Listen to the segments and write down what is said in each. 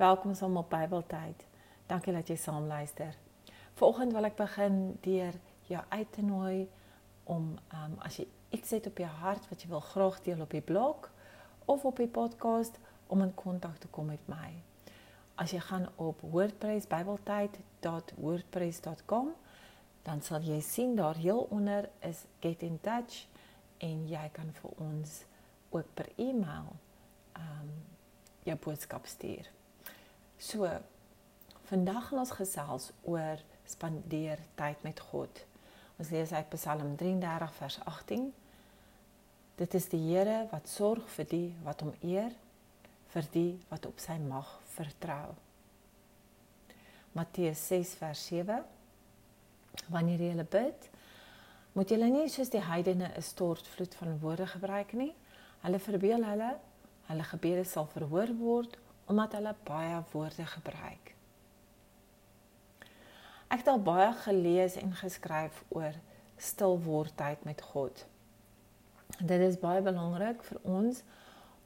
Welkom saam op Bybeltyd. Dankie dat jy saam luister. Vanoggend wil ek begin deur jou uit te nooi om um, as jy iets het op jou hart wat jy wil graag deel op die blog of op die podcast om in kontak te kom met my. As jy gaan op WordPress bybeltyd.wordpress.com dan sal jy sien daar heel onder is get in touch en jy kan vir ons ook per e-mail ehm um, jou boodskap stuur. So vandag gaan ons gesels oor spandeer tyd met God. Ons lees uit Psalm 33 vers 18. Dit is die Here wat sorg vir die wat hom eer, vir die wat op sy mag vertrou. Matteus 6 vers 7. Wanneer jy bid, moet jy nie soos die heidene 'n stortvloed van woorde gebruik nie. Hulle verbeel hulle hulle gebede sal verhoor word omdat hulle baie woorde gebruik. Ek het al baie gelees en geskryf oor stil word tyd met God. Dit is baie belangrik vir ons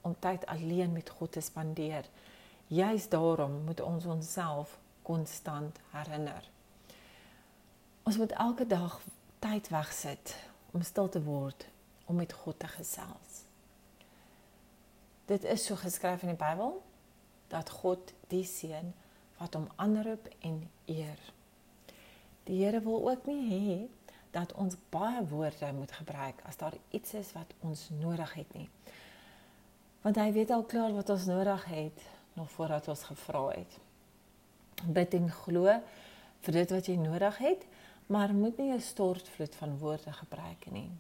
om tyd alleen met God te spandeer. Juist daarom moet ons onsself konstant herinner. Ons moet elke dag tyd wegsit om stil te word om met God te gesels. Dit is so geskryf in die Bybel dat God die seun wat hom aanroep en eer. Die Here wil ook nie hê dat ons baie woorde moet gebruik as daar iets is wat ons nodig het nie. Want hy weet al klaar wat ons nodig het nog voordat ons gevra het. Bid en glo vir dit wat jy nodig het, maar moet nie 'n stortvloed van woorde gebruik nie.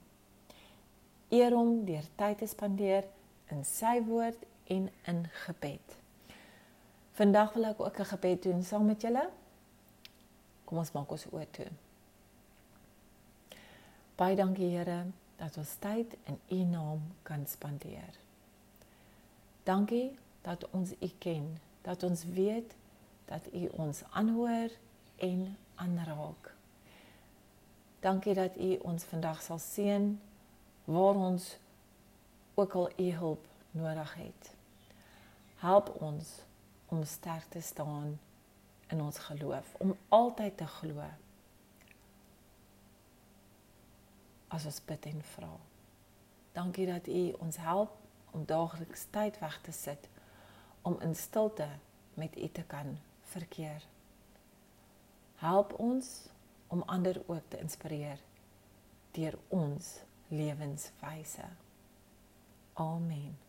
Eer hom deur tyd te spandeer in sy woord en in gebed. Vandag wil ek ook 'n gebed doen saam met julle. Kom ons maak ons oë toe. Baie dankie Here dat ons tyd in U naam kan spandeer. Dankie dat ons U ken, dat ons weet dat U ons aanhoor en aanraak. Dankie dat U ons vandag sal seën waar ons ook al U hulp nodig het. Help ons om sterk te staan in ons geloof, om altyd te glo. As ons bid en vra. Dankie dat U ons help om daagliks tyd weg te sit om in stilte met U te kan verkeer. Help ons om ander ook te inspireer deur ons lewenswyse. Amen.